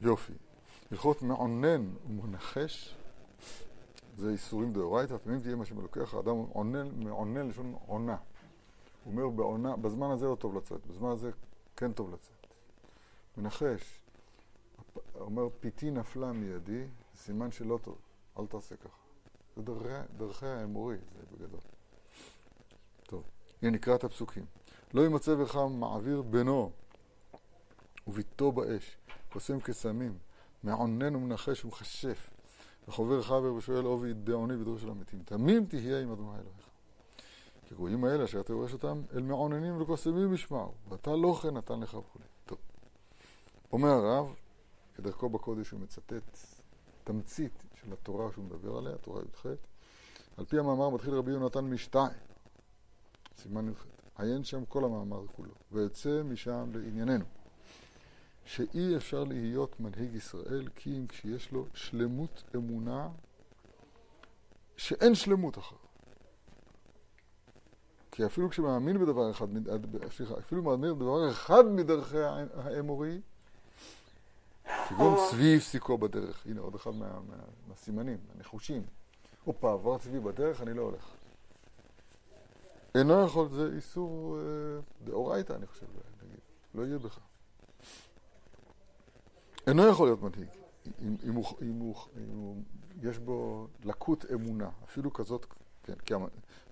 יופי. הלכות מעונן ומנחש, זה איסורים דאורייתא, תמיד תהיה מה שמלוקח, האדם עונן, מעונן לשון עונה. הוא אומר בעונה, בזמן הזה לא טוב לצאת, בזמן הזה כן טוב לצאת. מנחש, אומר פיתי נפלה מידי, סימן שלא טוב, אל תעשה ככה. זה דרכי, דרכי האמורי, זה בגדול. טוב, הנה נקרא את הפסוקים. לא ימצא בך מעביר בנו וביתו באש, קוסם קסמים, מעונן ומנחש ומכשף, וחובר חבר ושואל עובי דעוני בדור של המתים. תמים תהיה עם אדוני אלוהיך. כי גויים האלה אשר אתה יורש אותם, אל מעוננים וקוסמים ישמעו, ואתה לא כן נתן לך וכו'. טוב. אומר הרב, כדרכו בקודש הוא מצטט תמצית של התורה שהוא מדבר עליה, תורה י"ח. על פי המאמר מתחיל רבי יונתן משתיים, סימן י"ח. עיין שם כל המאמר כולו, ויוצא משם לענייננו. שאי אפשר להיות מנהיג ישראל כי אם כשיש לו שלמות אמונה שאין שלמות אחר. כי אפילו כשמאמין בדבר אחד, סליחה, אפילו מאמין בדבר אחד מדרכי האמורי, כגון צבי הפסיקו בדרך, הנה עוד אחד מה, מה, מהסימנים, הנחושים. הופה, עבר צבי בדרך, אני לא הולך. אינו יכול, זה איסור אה, דאורייתא, אני חושב, נגיד. לא יהיה בך. אינו יכול להיות מנהיג, אם, אם, הוא, אם, הוא, אם הוא, יש בו לקות אמונה, אפילו כזאת, כן, כי,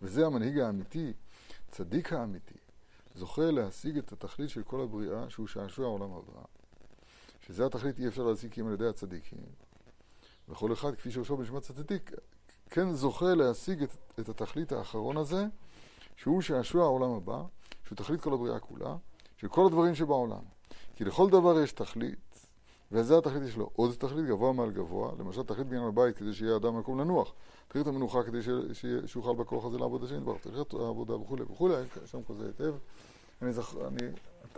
וזה המנהיג האמיתי, צדיק האמיתי, זוכה להשיג את התכלית של כל הבריאה, שהוא שעשוע העולם הבא. שזה התכלית אי אפשר להשיג אם על ידי הצדיקים. וכל אחד, כפי שראשו בנשמת צדיק, כן זוכה להשיג את, את התכלית האחרון הזה, שהוא שעשוע העולם הבא, שהוא תכלית כל הבריאה כולה, של כל הדברים שבעולם. כי לכל דבר יש תכלית, וזה התכלית יש לו עוד תכלית גבוה מעל גבוה, למשל תכלית בעניין הבית כדי שיהיה אדם מקום לנוח, תכלית המנוחה כדי שיוכל בכוח הזה לעבוד השני דבר, תכלית העבודה וכולי וכולי, שם כל זה היטב. אני זכר, אני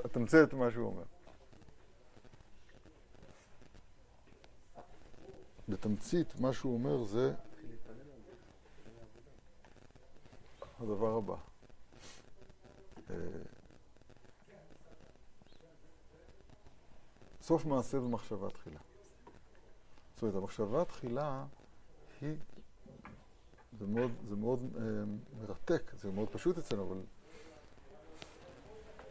אתמצא את מה שהוא אומר. בתמצית, מה שהוא אומר זה הדבר הבא. סוף מעשה ומחשבה תחילה. זאת אומרת, המחשבה תחילה היא, זה מאוד, זה מאוד אה, מרתק, זה מאוד פשוט אצלנו, אבל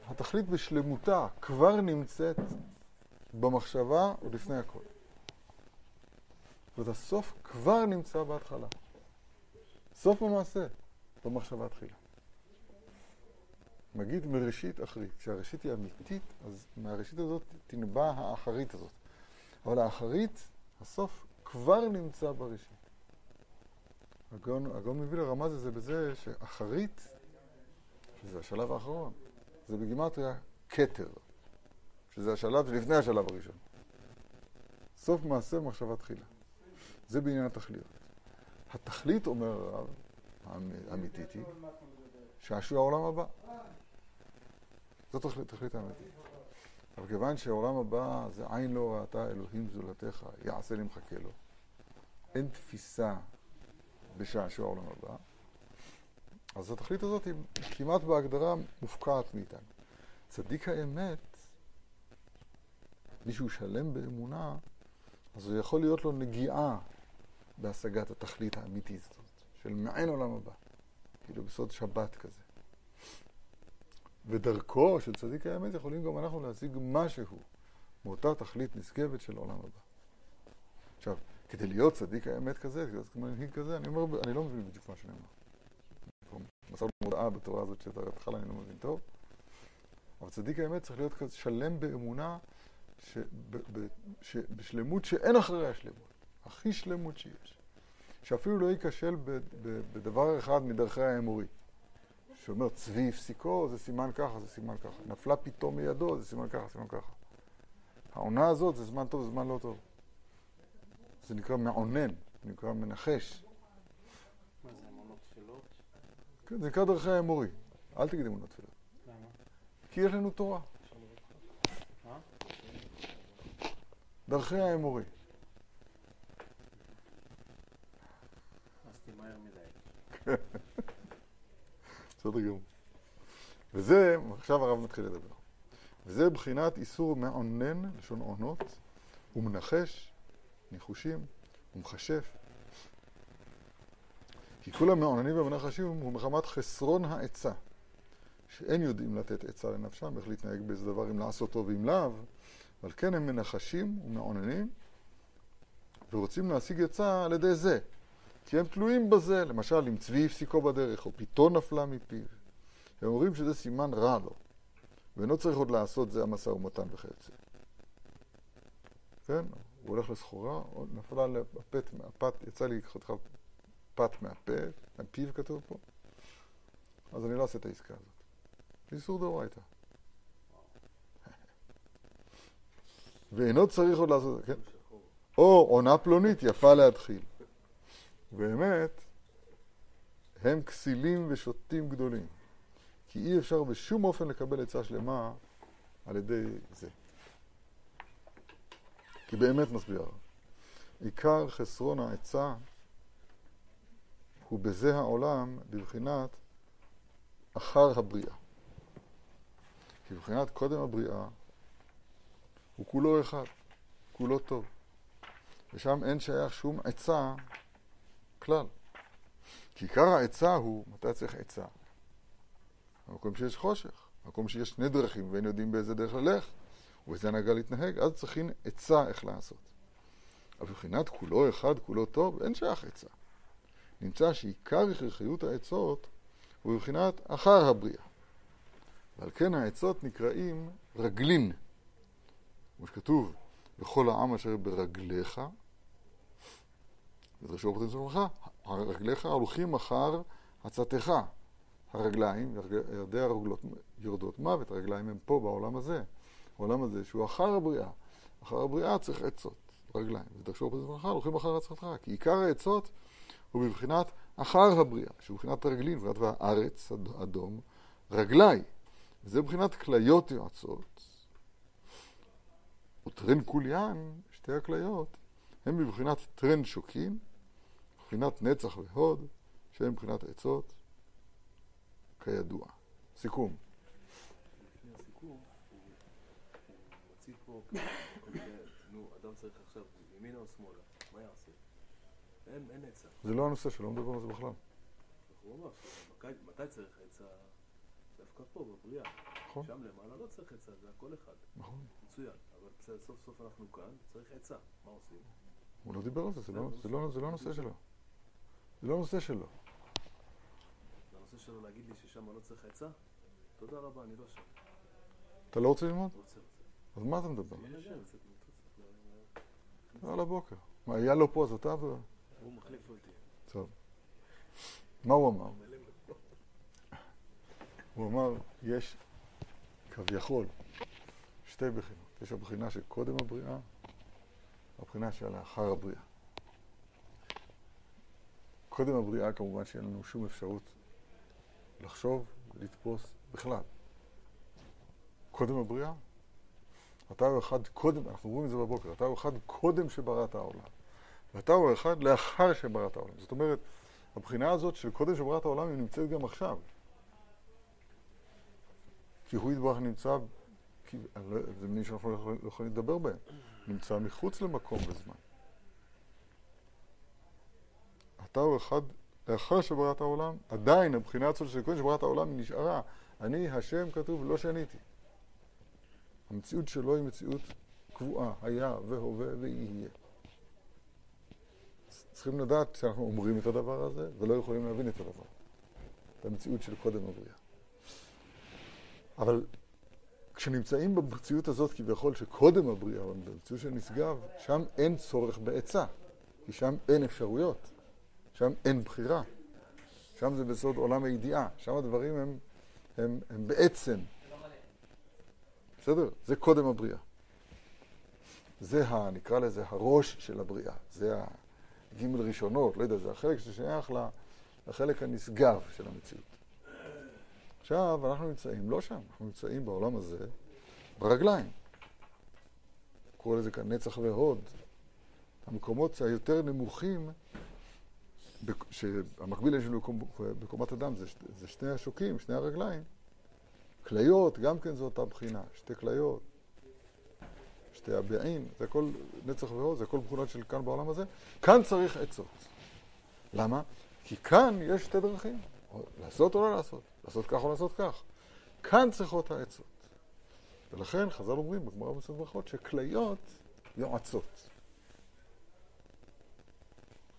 התכלית בשלמותה כבר נמצאת במחשבה עוד לפני הכל. זאת אומרת, הסוף כבר נמצא בהתחלה. סוף המעשה, במחשבה תחילה. מגיד מראשית אחרית. כשהראשית היא אמיתית, אז מהראשית הזאת תנבע האחרית הזאת. אבל האחרית, הסוף, כבר נמצא בראשית. הגאון מביא לרמז הזה בזה שאחרית, שזה השלב האחרון, זה בגימטריה כתר, שזה השלב שלפני השלב הראשון. סוף מעשה מחשבה תחילה. זה בעניין התכליות. התכלית, אומר הרב, האמיתית היא, שעשוע העולם הבא. זאת תכלית, האמיתית. אבל כיוון שהעולם הבא זה עין לא ראתה אלוהים זולתך, יעשה לי מחכה לו. אין תפיסה בשעשוע העולם הבא. אז התכלית הזאת היא כמעט בהגדרה מופקעת מאיתנו. צדיק האמת, מישהו שלם באמונה, אז יכול להיות לו נגיעה בהשגת התכלית האמיתית הזאת, של מעין עולם הבא. כאילו בסוד שבת כזה. ודרכו של צדיק האמת יכולים גם אנחנו להשיג משהו מאותה תכלית נשגבת של עולם הבא. עכשיו, כדי להיות צדיק האמת כזה, להיות מנהיג כזה, אני אומר, אני לא מבין בדיוק מה שאני אומר. מסרנו מודעה בתורה הזאת שאת ההתחלה אני לא מבין טוב, אבל צדיק האמת צריך להיות כזה שלם באמונה שבשלמות שאין אחריה שלמות, הכי שלמות שיש. שאפילו לא ייכשל בדבר אחד מדרכי האמורי. שאומר צבי הפסיקו, זה סימן ככה, זה סימן ככה. נפלה פתאום מידו, זה סימן ככה, סימן ככה. העונה הזאת זה זמן טוב, זה זמן לא טוב. זה נקרא מעונן, זה נקרא מנחש. מה זה, אמונות תפילות? כן, זה נקרא דרכי האמורי. אל תגיד אמונות תפילות. למה? כי יש לנו תורה. דרכי האמורי. אז תמהר מדי. בסדר גמור. וזה, עכשיו הרב מתחיל לדבר. וזה בחינת איסור מעונן, לשון עונות, ומנחש, ניחושים, ומכשף. כי כל המעוננים והמנחשים הוא מחמת חסרון העצה, שאין יודעים לתת עצה לנפשם, איך להתנהג באיזה דבר, אם לעשותו ואם לאו, אבל כן הם מנחשים ומעוננים, ורוצים להשיג עצה על ידי זה. כי הם תלויים בזה, למשל אם צבי הפסיקו בדרך, או פיתון נפלה מפיו. הם אומרים שזה סימן רע לו, ואינו צריך עוד לעשות זה המשא ומתן וכיוצא. כן, הוא הולך לסחורה, נפלה לפת מהפת, יצא לי חתיכה פת מהפה, מהפיו כתוב פה, אז אני לא אעשה את העסקה הזאת. איסור דאורייתא. ואינו צריך עוד לעשות, כן? או עונה פלונית יפה להתחיל. באמת, הם כסילים ושוטים גדולים. כי אי אפשר בשום אופן לקבל עצה שלמה על ידי זה. כי באמת מסביר. עיקר חסרון העצה הוא בזה העולם בבחינת אחר הבריאה. כי בבחינת קודם הבריאה הוא כולו אחד, כולו טוב. ושם אין שייך שום עצה כלל. כי עיקר העצה הוא, מתי צריך עצה? במקום שיש חושך, במקום שיש שני דרכים ואין יודעים באיזה דרך ללך, ובזה הנהגה להתנהג, אז צריכים עצה איך לעשות. אבל מבחינת כולו אחד, כולו טוב, אין שייך עצה. נמצא שעיקר הכרחיות העצות הוא מבחינת אחר הבריאה. ועל כן העצות נקראים רגלין. כמו שכתוב, בכל העם אשר ברגליך, ודרשו בפרטים שלך, רגליך הולכים אחר עצתך. הרגליים, ירדי הרגלות יורדות מוות, הרגליים הם פה בעולם הזה. העולם הזה שהוא אחר הבריאה. אחר הבריאה צריך עצות, רגליים. ודרשו בפרטים שלך, הולכים אחר עצתך. כי עיקר העצות הוא בבחינת אחר הבריאה, שהוא בבחינת הרגלים, בבחינת והארץ אדום, רגלי. וזה בבחינת כליות יועצות. וטרן קוליאן, שתי הכליות, הם בבחינת טרן שוקים, בבחינת נצח והוד, שהם מבחינת עצות, כידוע. סיכום. לפני הסיכום, הוא מציג פה, נו, אדם צריך עכשיו ימינה או שמאלה, מה יעשה? אין, אין עצה. זה לא הנושא שלו, לא מדבר על זה בכלל. הוא אמר, מתי צריך עצה? דווקא פה, בבריאה. נכון. שם למעלה לא צריך עצה, זה הכל אחד. נכון. מצוין. אבל סוף סוף אנחנו כאן, צריך עצה. מה עושים? הוא לא דיבר על זה, זה לא- לא זה לא הנושא שלו. זה לא הנושא שלו. זה הנושא שלו להגיד לי ששם לא צריך עצה? תודה רבה, אני לא שם. אתה לא רוצה ללמוד? רוצה, רוצה. אז מה אתה מדבר? לצאת מתוצאה. על הבוקר. מה, היה לו פה אז אתה. הוא מחליף אותי. טוב. מה הוא אמר? הוא אמר, יש כביכול שתי בחינות. יש הבחינה של קודם הבריאה, הבחינה של לאחר הבריאה. קודם הבריאה כמובן שאין לנו שום אפשרות לחשוב ולתפוס בכלל. קודם הבריאה, אתה הוא אחד קודם, אנחנו רואים את זה בבוקר, אתה הוא אחד קודם שבראת העולם. ואתה הוא אחד לאחר שבראת העולם. זאת אומרת, הבחינה הזאת של קודם שבראת העולם היא נמצאת גם עכשיו. כי הוא יתברך נמצא, כי, זה מילים שאנחנו לא יכולים לדבר בהם, נמצא מחוץ למקום וזמן. אתה הוא אחד לאחר שבראת העולם, עדיין הבחינה הזאת של קודם שבראת העולם נשארה. אני, השם, כתוב, לא שניתי. המציאות שלו היא מציאות קבועה, היה והווה ויהיה. צריכים לדעת שאנחנו אומרים את הדבר הזה ולא יכולים להבין את הדבר. את המציאות של קודם הבריאה. אבל כשנמצאים במציאות הזאת כביכול שקודם הבריאה, במציאות של נשגב, שם אין צורך בעצה, כי שם אין אפשרויות, שם אין בחירה. שם זה בסוד עולם הידיעה, שם הדברים הם, הם, הם בעצם. בסדר? זה קודם הבריאה. זה, ה, נקרא לזה, הראש של הבריאה. זה הגימל ראשונות, לא יודע, זה החלק ששייך לחלק הנשגב של המציאות. עכשיו, אנחנו נמצאים לא שם, אנחנו נמצאים בעולם הזה ברגליים. קורא לזה כאן נצח והוד. המקומות היותר נמוכים, שהמקביל יש לנו בקומ- בקומת אדם, זה, זה שני השוקים, שני הרגליים. כליות, גם כן זו אותה בחינה, שתי כליות. שתי שתאבעין, זה הכל נצח והוד, זה הכל מכונות של כאן בעולם הזה. כאן צריך עצות. למה? כי כאן יש שתי דרכים, או לעשות או לא לעשות, לעשות כך או לעשות כך. כאן צריכות העצות. ולכן חז"ל אומרים בגמרא במסעד ברכות שכליות יועצות.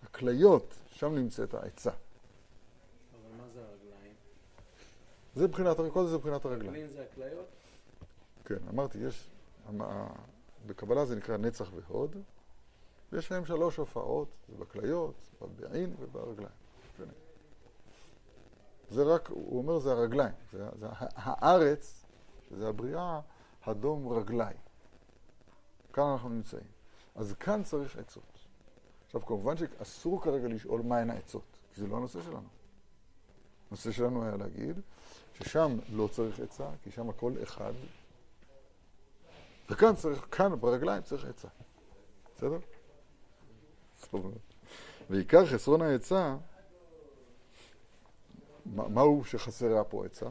הכליות, שם נמצאת העצה. אבל מה זה הרגליים? זה מבחינת, כל זה מבחינת הרגליים. רגליים זה הכליות? כן, אמרתי, יש, בקבלה זה נקרא נצח והוד, ויש להם שלוש הופעות, זה בכליות, בבעין וברגליים. זה רק, הוא אומר זה הרגליים, זה, זה הארץ, שזה הבריאה, הדום רגליים. כאן אנחנו נמצאים. אז כאן צריך עצות. עכשיו, כמובן שאסור כרגע לשאול מהן העצות, כי זה לא הנושא שלנו. הנושא שלנו היה להגיד ששם לא צריך עצה, כי שם הכל אחד, וכאן צריך, כאן ברגליים צריך עצה. בסדר? ועיקר חסרון העצה, מה- מהו שחסרה פה עצה?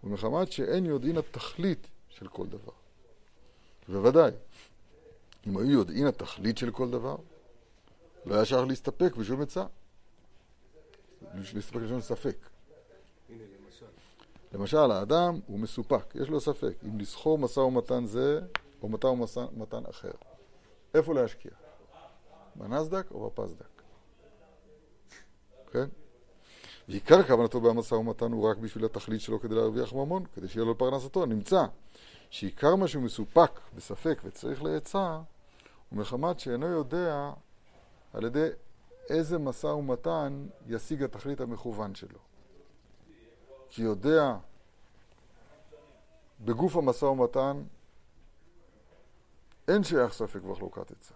הוא מחמת שאין יודעין התכלית של כל דבר. בוודאי, אם היו יודעין התכלית של כל דבר, לא היה שייך להסתפק בשום עצה. להסתפק בשום ספק. למשל, האדם הוא מסופק, יש לו ספק אם לסחור משא ומתן זה או משא ומתן אחר. איפה להשקיע? בנסדק או בפסדק? כן? ועיקר כוונתו במשא ומתן הוא רק בשביל התכלית שלו כדי להרוויח ממון, כדי שיהיה לו פרנסתו. נמצא שעיקר מה שהוא מסופק בספק וצריך לעצה, הוא מחמת שאינו יודע על ידי איזה משא ומתן ישיג התכלית המכוון שלו. כי יודע בגוף המשא ומתן אין שייך ספק וחלוקת עצה.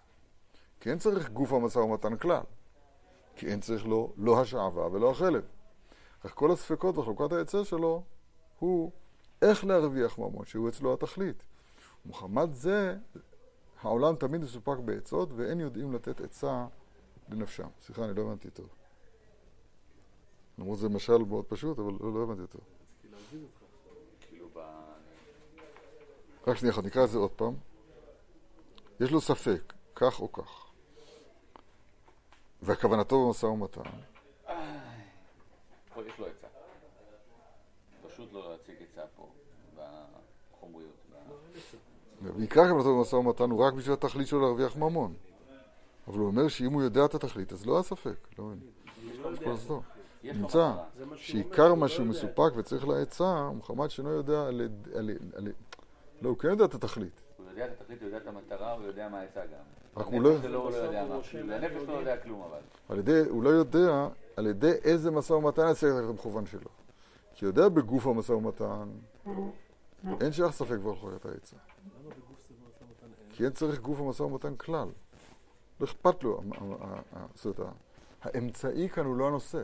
כי אין צריך גוף המשא ומתן כלל. כי אין צריך לו לא השעווה ולא החלב. אך כל הספקות וחלוקת העצה שלו הוא איך להרוויח ממון, שהוא אצלו התכלית. ומחמת זה העולם תמיד מסופק בעצות ואין יודעים לתת עצה לנפשם. סליחה, אני לא הבנתי טוב. למרות זה משל מאוד פשוט, אבל לא, לא הבנתי אותו. רציתי להבין אותך עכשיו. כאילו ב... רק שנייה אחת, נקרא את זה עוד פעם. יש לו ספק, כך או כך. וכוונתו במשא ומתן, פה יש לו עצה. פשוט לא להציג עצה פה, בחומריות. ועיקר כוונתו במשא ומתן הוא רק בשביל התכלית שלו להרוויח ממון. אבל הוא אומר שאם הוא יודע את התכלית, אז לא. לא מבין. כל הסדור. יש לו נמצא שעיקר מה שהוא לא. מסופק וצריך לעצה, הוא מחמת שאינו יודע על... לא, הוא כן יודע את התכלית. הוא יודע את התכלית, הוא יודע את המטרה, הוא יודע מה העצה גם. רק הוא לא- הנפש שלו הוא לא יודע מה. הנפש לא. יודע כלום אבל. הוא לא יודע על ידי איזה משא ומתן ישיג את המכוון שלו. כי הוא יודע בגוף המשא ומתן, אין שייך ספק בחלוקת העצה. למה בגוף זה משא ומתן אין? כי אין צריך גוף המשא ומתן כלל. לא אכפת לו. המ- המ- ה- ה- זאת אומרת, האמצעי כאן הוא לא הנושא.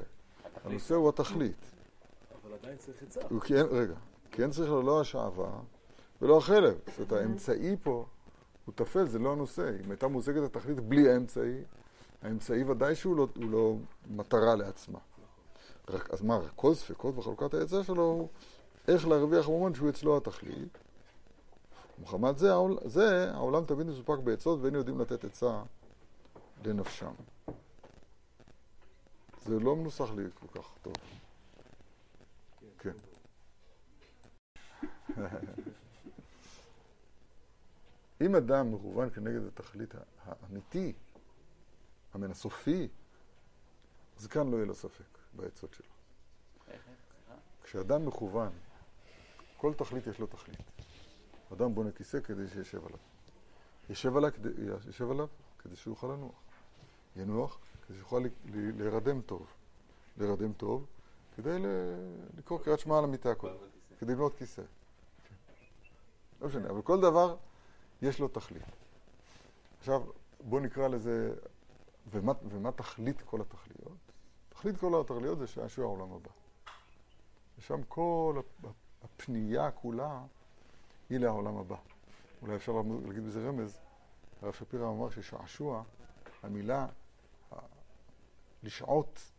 הנושא הוא התכלית. אבל עדיין צריך עצה. רגע, אין צריך לו לא השעווה ולא החלב. זאת אומרת, האמצעי פה הוא טפל, זה לא הנושא. אם הייתה מושגת התכלית בלי האמצעי, האמצעי ודאי שהוא לא, לא מטרה לעצמה. רק, אז מה, כל ספקות וחלוקת העצה שלו הוא איך להרוויח ממון שהוא אצלו התכלית. ומחמת זה, העול- זה העולם תמיד מסופק בעצות ואין יודעים לתת עצה לנפשם. זה לא מנוסח לי כל כך טוב. כן. אם אדם מכוון כנגד התכלית האמיתי, המן הסופי, אז כאן לא יהיה לו ספק בעצות שלו. כשאדם מכוון, כל תכלית יש לו תכלית. אדם בונה כיסא כדי שישב עליו. ישב עליו כדי, ישב עליו כדי שהוא יוכל לנוח. ינוח כדי שיוכל להירדם טוב. להירדם טוב כדי לקרוא קריאת שמע על המיטה קודם. כדי לבנות כיסא. לא משנה, אבל כל דבר יש לו תכלית. עכשיו, בואו נקרא לזה, ומה, ומה תכלית כל התכליות? תכלית כל התכליות זה שעשוע העולם הבא. ושם כל הפ- הפנייה כולה היא לעולם הבא. אולי אפשר להגיד בזה רמז, הרב שפירא אמר ששעשוע, המילה לשעות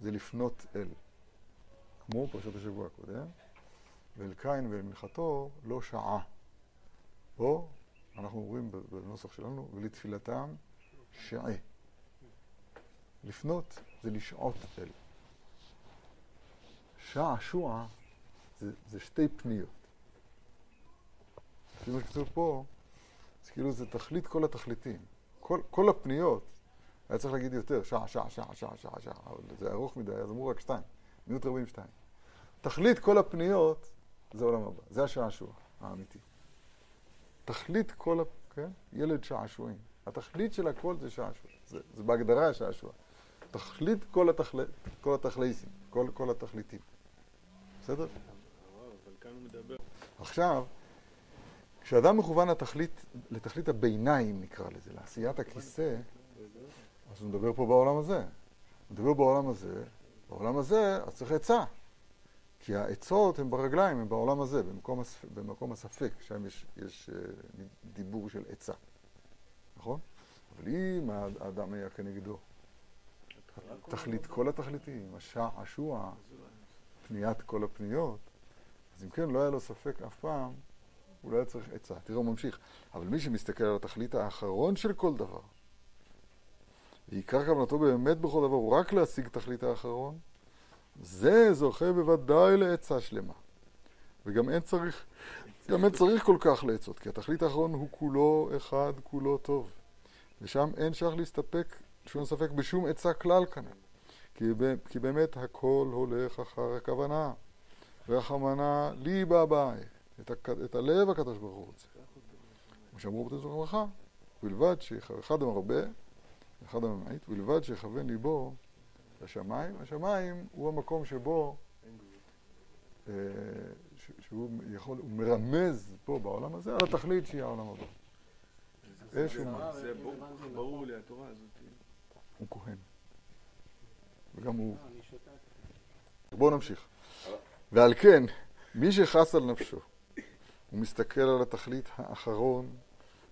זה לפנות אל. כמו פרשת השבוע הקודם, ואל קין ואל מנחתו לא שעה. או אנחנו אומרים בנוסח שלנו, ולתפילתם שעה. לפנות זה לשעות אל. שעשוע זה, זה שתי פניות. לפי מה שכתוב פה, זה כאילו זה תכלית כל התכליתים. כל, כל הפניות, היה צריך להגיד יותר, שעה, שעה, שעה, שעה, שעה, שעה, אבל זה ארוך מדי, אז אמרו רק שתיים, מיעוט 42. תכלית כל הפניות זה עולם הבא, זה השעשוע האמיתי. תכלית כל, ה... כן? ילד שעשועים. התכלית של הכל זה שעשוע. זה, זה בהגדרה השעשוע. תכלית כל, התכל... כל התכלייסים, כל, כל התכליתים. בסדר? עכשיו, כשאדם מכוון לתכלית, לתכלית הביניים נקרא לזה, לעשיית הכיסא, אז הוא מדבר פה בעולם הזה. הוא מדבר בעולם הזה, בעולם הזה אז צריך עצה. כי העצות הן ברגליים, הן בעולם הזה, במקום, הספ... במקום הספק, שם יש, יש uh, דיבור של עצה, נכון? אבל אם האדם היה כנגדו, תכלית כל התכליתים, השעשוע, פניית כל הפניות, אז אם כן, לא היה לו ספק אף פעם, הוא לא היה צריך עצה. תראה, הוא ממשיך. אבל מי שמסתכל על התכלית האחרון של כל דבר, ועיקר כוונתו באמת בכל דבר הוא רק להשיג תכלית האחרון, זה זוכה בוודאי לעצה שלמה. וגם אין צריך, גם אין צריך כל כך לעצות, כי התכלית האחרון הוא כולו אחד, כולו טוב. ושם אין שייך להסתפק, שום ספק, בשום עצה כלל כאן. כי, כי באמת הכל הולך אחר הכוונה. רחמנה ליבה באי. את. את הלב הקדוש ברוך הוא רוצה. כמו שאמרו בתנועת הברכה, ובלבד שאחד המרבה, אחד הממעיט, ובלבד שיכוון ליבו לשמיים. השמיים הוא המקום שבו, אה, שהוא יכול, הוא מרמז פה בעולם הזה על התכלית שהיא העולם הבא. זה ברור לי, התורה הזאת. הוא כהן. וגם הוא... בואו נמשיך. ועל כן, מי שחס על נפשו, הוא מסתכל על התכלית האחרון,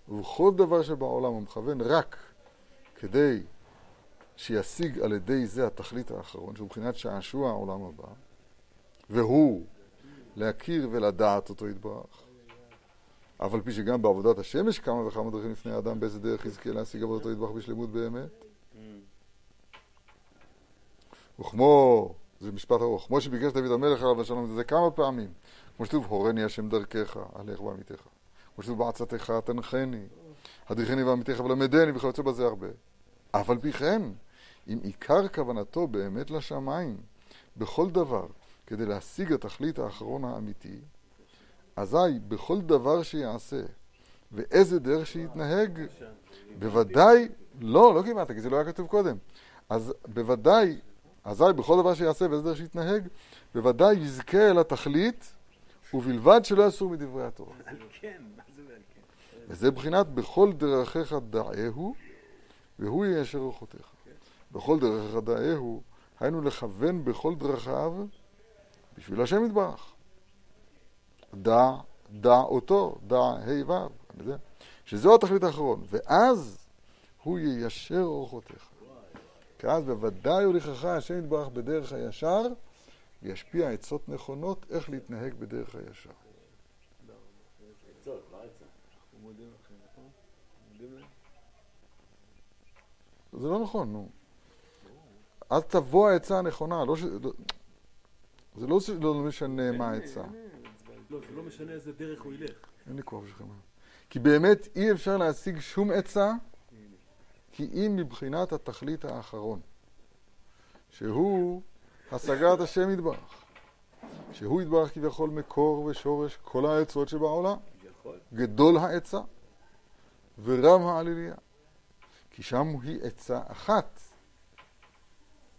ובכל דבר שבעולם הוא מכוון רק כדי שישיג על ידי זה התכלית האחרון, שהוא מבחינת שעשוע העולם הבא, והוא להכיר ולדעת אותו יתברך. אף על פי שגם בעבודת השם יש כמה וכמה דרכים לפני האדם באיזה דרך יזכה להשיג עבודתו יתברך בשלמות באמת. וכמו, זה משפט ארוך, כמו שביקש דוד המלך עליו השלום, זה כמה פעמים. כמו שכתוב, הורני השם דרכך, הלך בעמיתך. כמו שכתוב, בעצתך תנחני, הדריכני בעמיתך ולמדני, וכיוצא בזה הרבה. אף על פי כן, אם עיקר כוונתו באמת לשמיים, בכל דבר, כדי להשיג התכלית האחרון האמיתי, אזי בכל דבר שיעשה, ואיזה דרך שיתנהג, בוודאי, לא, לא כמעט, כי זה לא היה כתוב קודם. אז בוודאי, אזי בכל דבר שיעשה ואיזה דרך שיתנהג, בוודאי יזכה אל התכלית, ובלבד שלא יסור מדברי התורה. כן, מה זה ועל כן? וזה בחינת בכל דרכיך דעהו, והוא יישר אורחותיך. בכל דרכיך דעהו, היינו לכוון בכל דרכיו בשביל השם יתברך. דע, דע אותו, דע ה' ו', אני יודע, שזו התכלית האחרון, ואז הוא יישר אורחותיך. כי אז בוודאי הוליכך השם יתברך בדרך הישר, וישפיע עצות נכונות איך להתנהג בדרך הישר. עצות, לא עצה. אנחנו מודים לכם, נכון? מודים להם? זה לא נכון, נו. אז תבוא העצה הנכונה, לא ש... לא- זה לא לא משנה מה העצה. לא, זה לא משנה איזה דרך הוא ילך. אין לי כוח בשבילכם. כי באמת אי אפשר להשיג שום עצה, כי אם מבחינת התכלית האחרון, שהוא השגת השם יתברך, שהוא יתברך כביכול מקור ושורש כל העצות שבעולם. גדול העצה ורם העליליה, כי שם היא עצה אחת,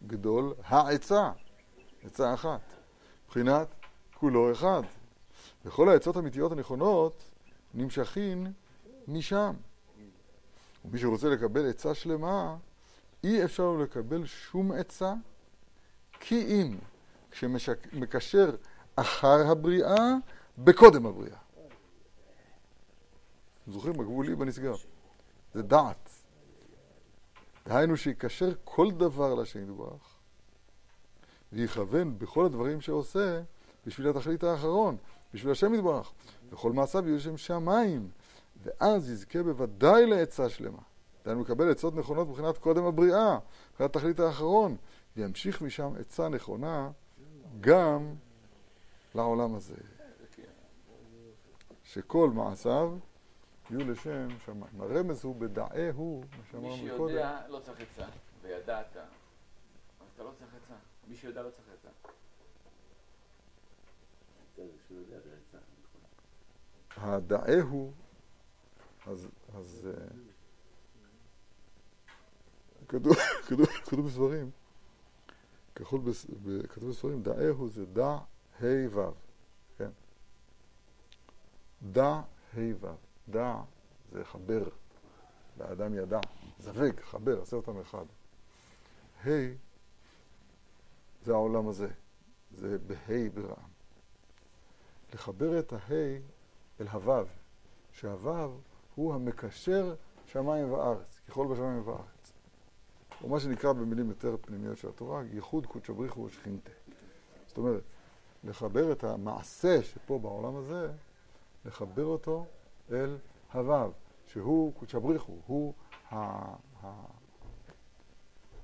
גדול העצה, עצה אחת, מבחינת כולו אחד. וכל העצות האמיתיות הנכונות נמשכים משם. ומי שרוצה לקבל עצה שלמה, אי אפשר לקבל שום עצה, כי אם כשמקשר אחר הבריאה, בקודם הבריאה. זוכרים? הגבולי בנסגר. זה דעת. דהיינו שיקשר כל דבר לשם יתברך, ויכוון בכל הדברים שעושה בשביל התכלית האחרון, בשביל השם יתברך. וכל מעשיו יהיו שם שמיים, ואז יזכה בוודאי לעצה שלמה. דהיינו מקבל עצות נכונות מבחינת קודם הבריאה, מבחינת תכלית האחרון, וימשיך משם עצה נכונה גם לעולם הזה. שכל מעשיו יהיו לשם שמיים. הרמז הוא בדעהו, מה מי שאמרנו קודם. שיודע לא צריך עצה, וידעת, אז אתה לא צריך עצה. מי שיודע לא צריך עצה. נכון. הדעהו, אז, אז אה, כתוב, בספרים, כתוב בספרים, דעהו זה דע ה' ו', כן? דע ה' ו', דע זה חבר, והאדם ידע, זווג, חבר, עשה אותם אחד. ה' זה העולם הזה, זה בה' ברעם. לחבר את הה' אל הוו, שהוו הוא המקשר שמיים וארץ, ככל בשמיים וארץ. או מה שנקרא במילים יותר פנימיות של התורה, ייחוד קודשא בריחו ושכינתה. זאת אומרת, לחבר את המעשה שפה בעולם הזה, לחבר אותו אל הוו, שהוא קודשא בריחו, הוא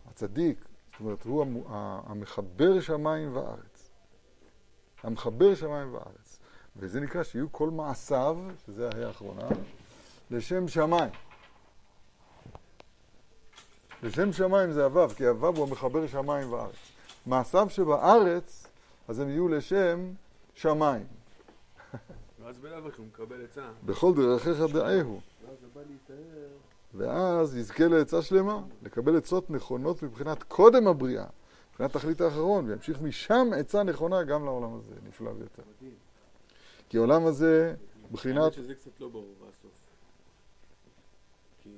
הצדיק, זאת אומרת, הוא המחבר שמיים וארץ. המחבר שמיים וארץ. וזה נקרא שיהיו כל מעשיו, שזה ההא האחרונה, לשם שמיים. לשם שמיים זה הוו, כי הוו הוא המחבר שמיים וארץ. מעשיו שבארץ, אז הם יהיו לשם שמיים. ואז בלאו הכי הוא מקבל עצה. בכל דרכיך דעהו. ואז יזכה לעצה שלמה, לקבל עצות נכונות מבחינת קודם הבריאה, מבחינת תכלית האחרון, וימשיך משם עצה נכונה גם לעולם הזה, נפלא ביותר. כי העולם הזה, בחינת... האמת שזה קצת לא ברור בסוף. כי,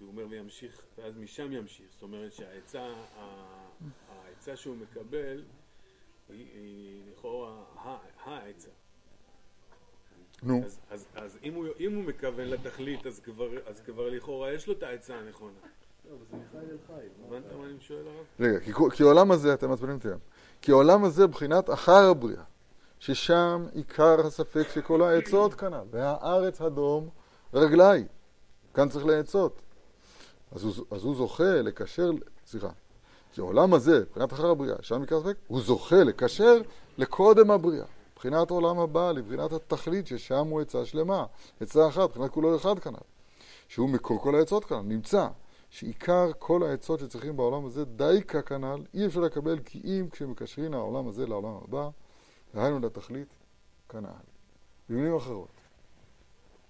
הוא אומר וימשיך, ואז משם ימשיך. זאת אומרת שהעצה, העצה שהוא מקבל היא, לכאורה העצה. נו, אז, אז, אז אם, הוא, אם הוא מכוון לתכלית, אז כבר, אז כבר לכאורה יש לו את העצה הנכונה. לא, אבל זה מחי אל חי. מה הבנת מה אני שואל הרב? רגע, כי, כי העולם הזה, אתם מעצבנים אותי היום, כי העולם הזה בחינת אחר הבריאה, ששם עיקר הספק שכל העצות כנ"ל, והארץ הדום רגלי, כאן צריך לעצות. אז הוא, אז הוא זוכה לקשר, סליחה, כי העולם הזה, מבחינת אחר הבריאה, שם עיקר הספק, הוא זוכה לקשר לקודם הבריאה, מבחינת העולם הבא, לבחינת התכלית ששם הוא עצה שלמה, עצה אחת, מבחינת כולו אחד כנ"ל, שהוא מקור כל העצות כנ"ל, נמצא. שעיקר כל העצות שצריכים בעולם הזה, דייקה כנ"ל, אי אפשר לקבל כי אם כשמקשרים העולם הזה לעולם הבא, דהיינו לתכלית כנ"ל. במילים אחרות,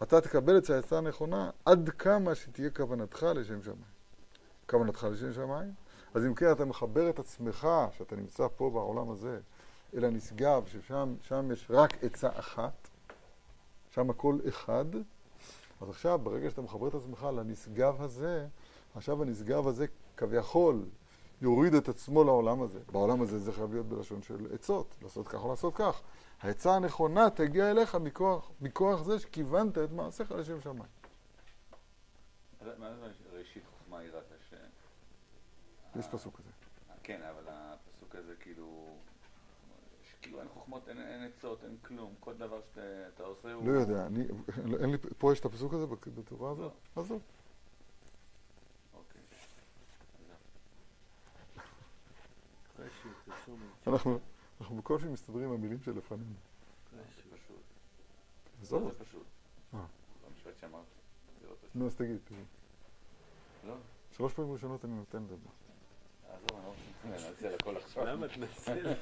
אתה תקבל את העצה הנכונה עד כמה שתהיה כוונתך לשם שמיים. כוונתך לשם שמיים? אז אם כן, אתה מחבר את עצמך, שאתה נמצא פה בעולם הזה, אל הנשגב, ששם שם יש רק עצה אחת, שם הכל אחד, אז עכשיו, ברגע שאתה מחבר את עצמך לנשגב הזה, עכשיו הנשגב הזה כביכול יוריד את עצמו לעולם הזה. בעולם הזה זה חייב להיות בלשון של עצות, לעשות כך או לעשות כך. העצה הנכונה תגיע אליך מכוח, מכוח זה שכיוונת את מעשיך לשם שמיים. מה זה ראשית חוכמה יראת השם? יש פסוק כזה. כן, אבל הפסוק הזה כאילו... שכאילו אין חוכמות, אין, אין עצות, אין כלום. כל דבר שאתה עושה הוא... לא יודע, אני, אין לי, פה יש את הפסוק הזה בתורה הזאת? עזוב. אוקיי. אנחנו, אנחנו בקושי מסתדרים עם המילים שלפנינו. פשוט. עזוב. זה פשוט. אה. לא פשוט. נו, אז תגיד, תגיד. לא? שלוש פעמים ראשונות אני נותן לדבר. למה תנצל?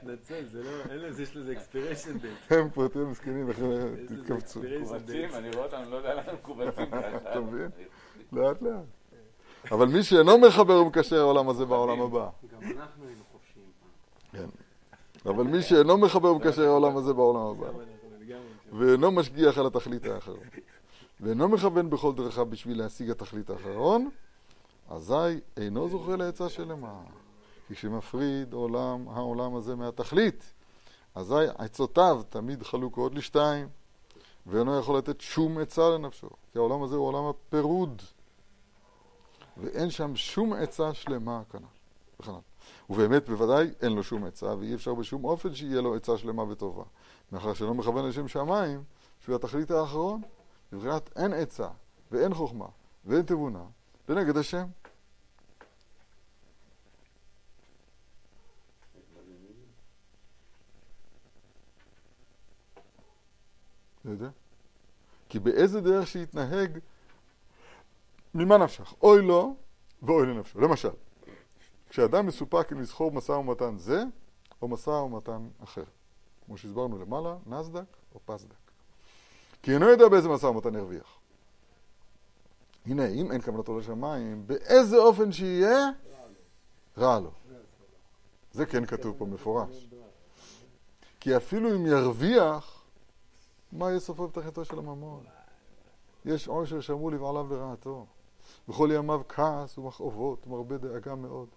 תנצל, זה לא, אין לזה, יש לזה אקספיריישן דייט. הם תהיו מסכנים, לכן יש לזה תתכווצו. מקובצים, אני רואה אותם, לא יודע למה הם מקובצים ככה. אתה מבין? לאט לאט. אבל מי שאינו מחבר ומקשר העולם הזה בעולם הבא. גם אנחנו היינו חופשיים פעם. אבל מי שאינו מחבר ומקשר העולם הזה בעולם הבא. ואינו משגיח על התכלית האחרון. ואינו מכוון בכל דרכיו בשביל להשיג התכלית האחרון, אזי אינו זוכה לעצה שלמה. כי כשמפריד עולם העולם הזה מהתכלית, אזי עצותיו תמיד חלוקות לשתיים, ואינו יכול לתת שום עצה לנפשו. כי העולם הזה הוא עולם הפירוד, ואין שם שום עצה שלמה כנ"ל. וכנ"ל. ובאמת, בוודאי, אין לו שום עצה, ואי אפשר בשום אופן שיהיה לו עצה שלמה וטובה. מאחר שלא מכוון לשם שמיים, שהוא התכלית האחרון, מבחינת אין עצה ואין חוכמה ואין תבונה, לנגד השם. אתה יודע? כי באיזה דרך שיתנהג, ממה נפשך? אוי לו ואוי לנפשו. למשל, כשאדם מסופק אם לזכור משא ומתן זה, או משא ומתן אחר. כמו שהסברנו למעלה, נסדק או פסדק. כי אינו יודע באיזה משא ומתן ירוויח. הנה, אם אין כוונתו לשמיים, באיזה אופן שיהיה, רע לו. זה כן כתוב פה מפורש. כי אפילו אם ירוויח, מה יהיה סופו בתכליתו של הממון? יש עושר שמור לבעליו לרעתו. בכל ימיו כעס ומכאובות ומרבה דאגה מאוד.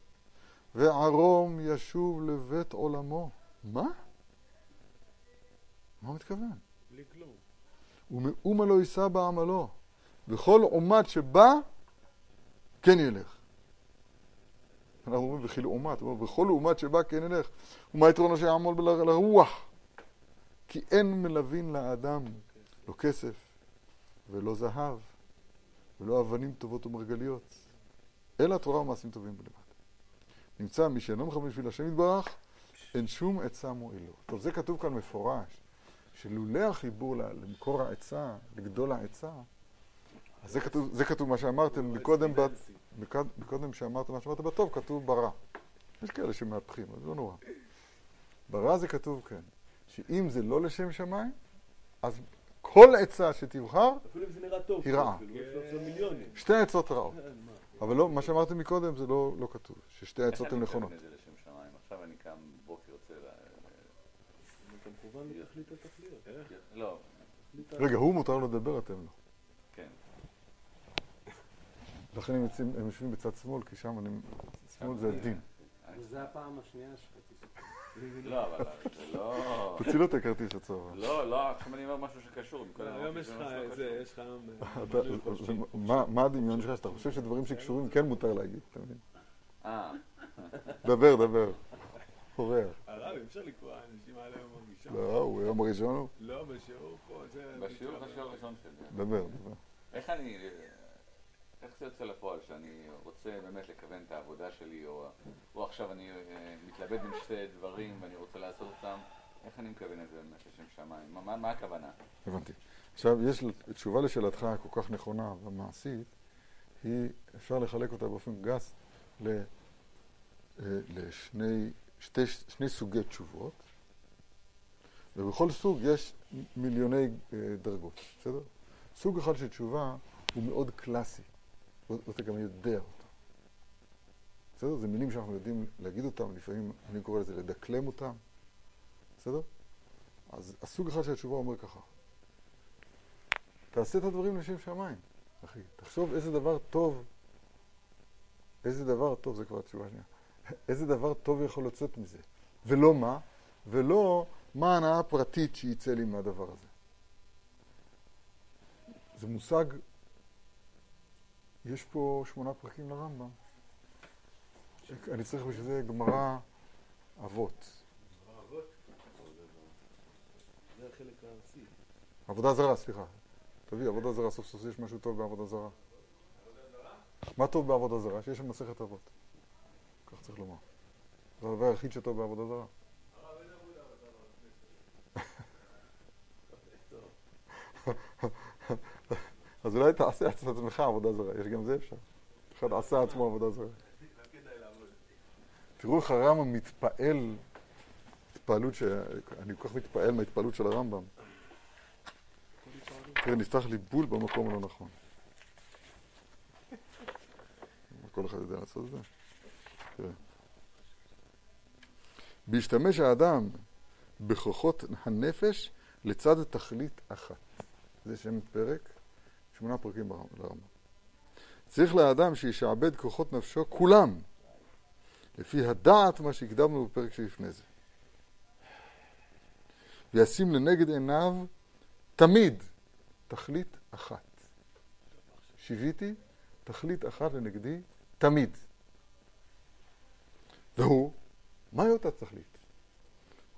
וערום ישוב לבית עולמו. מה? מה הוא מתכוון? בלי כלום. ומאומה לא יישא בעמלו. וכל עומת שבא, כן ילך. אנחנו אומרים וכי לעומת, וכל לעומת שבא כן ילך. ומה יתרונו שיעמול לרוח? כי אין מלווין לאדם לא כסף ולא זהב ולא אבנים טובות ומרגליות, אלא תורה ומעשים טובים בלבד. נמצא מי שאינו מכוון בשביל השם יתברך, אין שום עצה מועילו. טוב, זה כתוב כאן מפורש, שלולא החיבור למקור העצה, לגדול העצה, זה כתוב, זה כתוב מה שאמרתם מקודם, ב, מקודם שאמרתם מה שאמרתם בטוב, כתוב ברע. יש כאלה שמהפכים, אז לא נורא. ברע זה כתוב כן, שאם זה לא לשם שמיים, אז כל עצה שתבחר, היא רעה. שתי עצות רעות. מה? אבל לא, מה שאמרתם מקודם זה לא, לא כתוב, ששתי העצות הן נכונות. איך אני מתכוון את זה לשם שמיים? עכשיו אני קם בוקר, רוצה ל... אתה מכוון לתכלית התכליות. לא, רגע, הוא מותר לדבר, אתם לא. כן. לכן הם, יוצאים, הם יושבים בצד שמאל, כי שם אני... שמאל זה הדין. וזו הפעם השנייה שחצי לא, אבל זה לא... תוציא לו את הכרטיס הצהוב. לא, לא, עכשיו אני אומר משהו שקשור. היום אמרתי יש לך לא איזה. יש לך היום... מה- מה הדמיון שלך? שאתה חושב שדברים שקשורים כן מותר להגיד, אתה מבין? אה, דבר, דבר. אורח. הרב, אי אפשר לקרוא האנשים האלה היום מרגישה. לא, הוא היום הראשון הוא? לא, בשיעור פה זה... בשיעור השיעור הראשון שלי. דבר, דבר. איך אני... איך זה יוצא לפועל שאני רוצה באמת לכוון את העבודה שלי, או, או עכשיו אני אה, מתלבט בין שתי דברים ואני רוצה לעשות אותם, איך אני מכוון את זה באמת לשם שמיים? מה, מה, מה הכוונה? הבנתי. עכשיו, יש תשובה לשאלתך הכל כך נכונה ומעשית, היא, אפשר לחלק אותה באופן גס ל, אה, לשני שתי, שני סוגי תשובות, ובכל סוג יש מיליוני אה, דרגות, בסדר? סוג אחד של תשובה הוא מאוד קלאסי, ואתה גם יודע אותו. בסדר? זה מילים שאנחנו יודעים להגיד אותם, לפעמים אני קורא לזה לדקלם אותם, בסדר? אז הסוג אחד של התשובה אומר ככה, תעשה את הדברים לשם שמיים, אחי. תחשוב איזה דבר טוב, איזה דבר טוב, זה כבר התשובה השנייה, איזה דבר טוב יכול לצאת מזה. ולא מה, ולא מה ההנאה הפרטית שיצא לי מהדבר הזה. זה מושג, יש פה שמונה פרקים לרמב"ם. אני צריך בשביל זה גמרא אבות. עבודה זרה, סליחה. תביא, עבודה זרה, סוף סוף יש משהו טוב בעבודה זרה. מה טוב בעבודה זרה? שיש שם מסכת אבות. כך צריך לומר. זה הדבר היחיד שטוב בעבודה זרה. אז אולי תעשה את עצמך עבודה זרה, יש גם זה אפשר. אחד עשה עצמו עבודה זרה. תראו איך הרמב"ם מתפעל, התפעלות ש... אני כל כך מתפעל מההתפעלות של הרמב"ם. תראה, נפתח לי בול במקום הלא נכון. כל אחד יודע לעשות את זה? בהשתמש האדם בכוחות הנפש לצד תכלית אחת. זה שם פרק, שמונה פרקים ברמב"ם. לרמב"ם. צריך לאדם שישעבד כוחות נפשו כולם, לפי הדעת מה שהקדמנו בפרק שלפני זה. וישים לנגד עיניו תמיד תכלית אחת. שיוויתי תכלית אחת לנגדי תמיד. והוא, מהי אותה תכלית?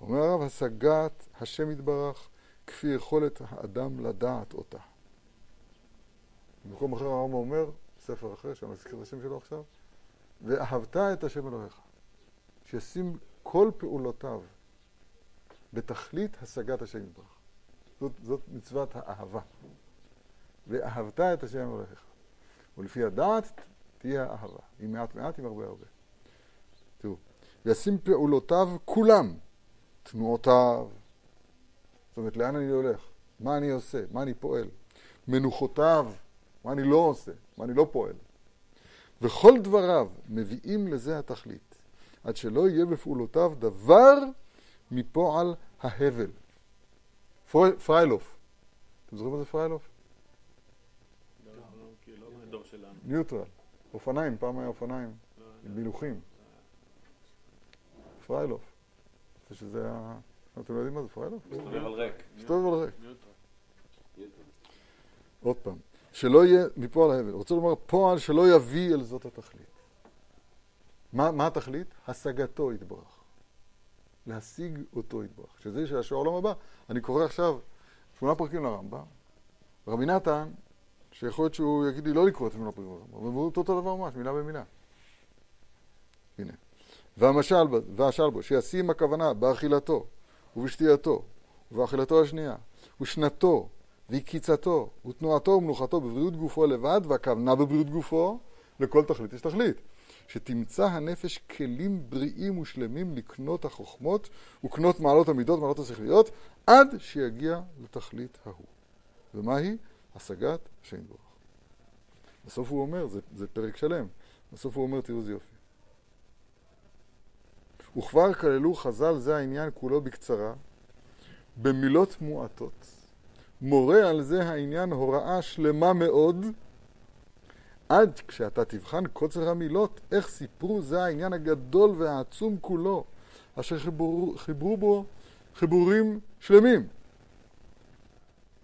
אומר הרב, השגת השם יתברך כפי יכולת האדם לדעת אותה. במקום אחר הרמב"ם אומר, ספר אחר, שאני אזכיר את השם שלו עכשיו, ואהבת את השם אלוהיך, שישים כל פעולותיו בתכלית השגת השם יתברך. זאת, זאת מצוות האהבה. ואהבת את השם אלוהיך. ולפי הדעת תהיה האהבה. עם מעט מעט, עם הרבה הרבה. תראו, וישים פעולותיו כולם, תנועותיו, זאת אומרת, לאן אני הולך? מה אני עושה? מה אני פועל? מנוחותיו, מה אני לא עושה? מה אני לא פועל? וכל דבריו מביאים לזה התכלית, עד שלא יהיה בפעולותיו דבר מפועל ההבל. פרי, פריילוף. אתם זוכרים מה זה פריילוף? ניוטרל. אופניים, פעם היה אופניים, עם מילוכים. פריילוף. זה שזה ה... אתם לא יודעים מה זה פריילוף? מסתובב על ריק. מסתובב על ריק. עוד פעם. שלא יהיה מפועל ההבל. רוצה לומר פועל שלא יביא אל זאת התכלית. מה, מה התכלית? השגתו יתברך. להשיג אותו יתברך. שזה של העולם הבא. אני קורא עכשיו שמונה פרקים לרמב"ם. רבי נתן, שיכול להיות שהוא יגיד לי לא לקרוא את שמונה פרקים לרמב"ם, אבל הוא אותו דבר ממש, מילה במילה. הנה. והמשל, והשל בו, שישים הכוונה באכילתו ובשתייתו ובאכילתו השנייה ושנתו ועקיצתו ותנועתו ומנוחתו בבריאות גופו לבד והכוונה בבריאות גופו לכל תכלית יש תכלית. שתמצא הנפש כלים בריאים ושלמים לקנות החוכמות וקנות מעלות המידות מעלות השכליות עד שיגיע לתכלית ההוא. ומהי? השגת השם יתברך. בסוף הוא אומר, זה, זה פרק שלם. בסוף הוא אומר תראו איזה יופי. וכבר כללו חז"ל זה העניין כולו בקצרה, במילות מועטות. מורה על זה העניין הוראה שלמה מאוד, עד כשאתה תבחן קוצר המילות, איך סיפרו זה העניין הגדול והעצום כולו, אשר חיברו, חיברו בו חיבורים שלמים,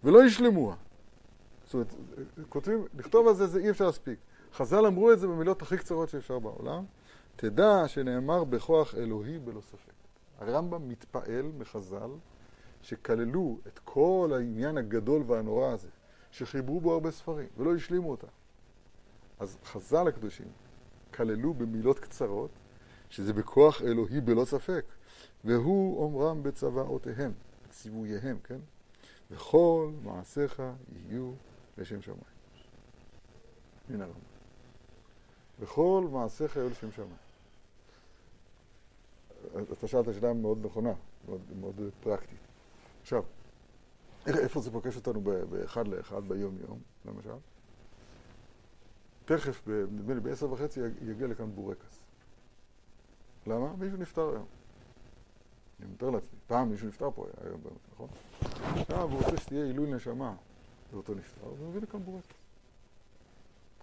ולא ישלמוה. זאת אומרת, כותבים, לכתוב על זה, זה אי אפשר להספיק. חז"ל אמרו את זה במילות הכי קצרות שאפשר בעולם. תדע שנאמר בכוח אלוהי בלא ספק. הרמב"ם מתפעל מחז"ל שכללו את כל העניין הגדול והנורא הזה, שחיברו בו הרבה ספרים ולא השלימו אותה. אז חז"ל הקדושים כללו במילות קצרות שזה בכוח אלוהי בלא ספק, והוא אומרם בצוואותיהם, בציווייהם, כן? וכל מעשיך יהיו לשם שמיים. הנה הרמב"ם. וכל מעשיך יהיו לשם שמיים. אתה שאלת שאלה מאוד נכונה, מאוד, מאוד פרקטית. עכשיו, איפה זה פוגש אותנו באחד לאחד ביום-יום, למשל? תכף, נדמה לי בעשר וחצי יג- יגיע לכאן בורקס. למה? מישהו נפטר היום. אני מתאר לעצמי, פעם מישהו נפטר פה היום באמת, נכון? עכשיו הוא רוצה שתהיה עילוי נשמה לאותו נפטר, אז הוא מביא לכאן בורקס.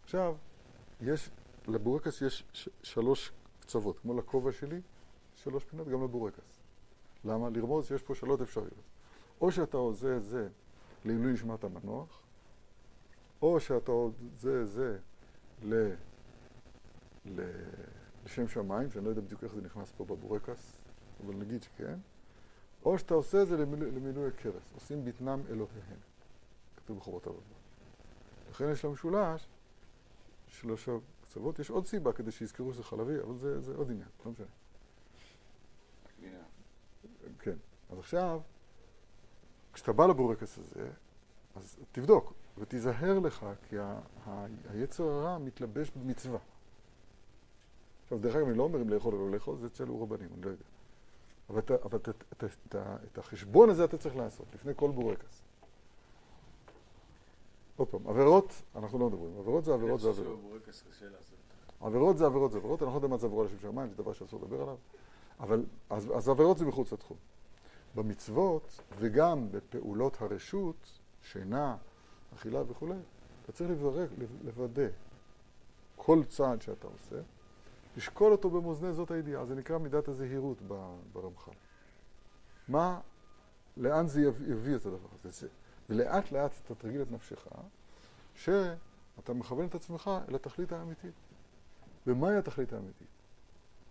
עכשיו, יש, לבורקס יש ש- שלוש קצוות, כמו לכובע שלי, שלוש פינות גם לבורקס. למה? לרמוז שיש פה שלוש אפשרויות. או שאתה עושה את זה לעילוי נשמת המנוח, או שאתה עושה את זה ל... ל... לשם שמיים, שאני לא יודע בדיוק איך זה נכנס פה בבורקס, אבל נגיד שכן, או שאתה עושה את זה למילוי, למילוי הכרס, עושים בטנם אלוהיהם, כתוב בחובות עבודה. לכן יש למשולש שלושה קצוות, יש עוד סיבה כדי שיזכרו שזה חלבי, אבל זה, זה עוד עניין, לא משנה. כן. אז עכשיו, כשאתה בא לבורקס הזה, אז תבדוק ותיזהר לך, כי ה- ה- היצר הרע מתלבש במצווה. עכשיו, דרך אגב, אני לא אומר אם לאכול או לא לאכול, זה אצל רבנים, אני לא יודע. אבל, אתה, אבל אתה, אתה, אתה, את החשבון הזה אתה צריך לעשות, לפני כל בורקס. עוד פעם, עבירות, אנחנו לא מדברים. עבירות זה עבירות זה עבירות. עבירות זה עבירות זה עבירות, אני לא יודע מה זה עבירה לשם שמיים, זה דבר שאסור לדבר עליו, אבל אז, אז עבירות זה מחוץ לתחום. במצוות וגם בפעולות הרשות, שינה, אכילה וכולי, אתה צריך לברר, לוודא כל צעד שאתה עושה, לשקול אותו במאזני זאת הידיעה, זה נקרא מידת הזהירות ברמח"ל. מה, לאן זה יביא, את הדבר הזה? זה, ולאט לאט אתה תרגיל את נפשך, שאתה מכוון את עצמך אל התכלית האמיתית. ומהי התכלית האמיתית?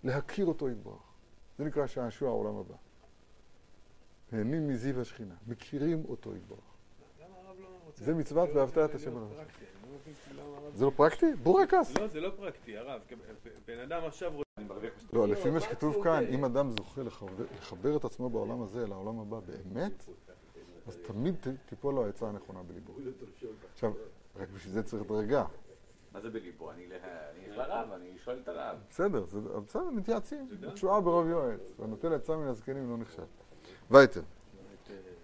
להכיר אותו יתברך. זה נקרא שעשוע העולם הבא. נהנים מזיו השכינה, מכירים אותו יתברך. לא. זה מצוות ואהבת את זה השם לא. פרקטי, אני לא זה לא פרקטי? בורקס. לא, זה לא פרקטי, הרב. בן אדם עכשיו רוצה... לא, לפי מה שכתוב כאן, אם אדם זוכה לחבר, את עצמו בעולם הזה לעולם הבא באמת, אז תמיד תיפול לו העצה הנכונה בליבו. עכשיו, רק בשביל זה צריך דרגה. מה זה בליבו? אני לרב, אני שואל את הרב. בסדר, בסדר, מתייעצים. תשועה ברוב יועץ. והנוטל עצה מן הזקנים לא נכשל. וייטר.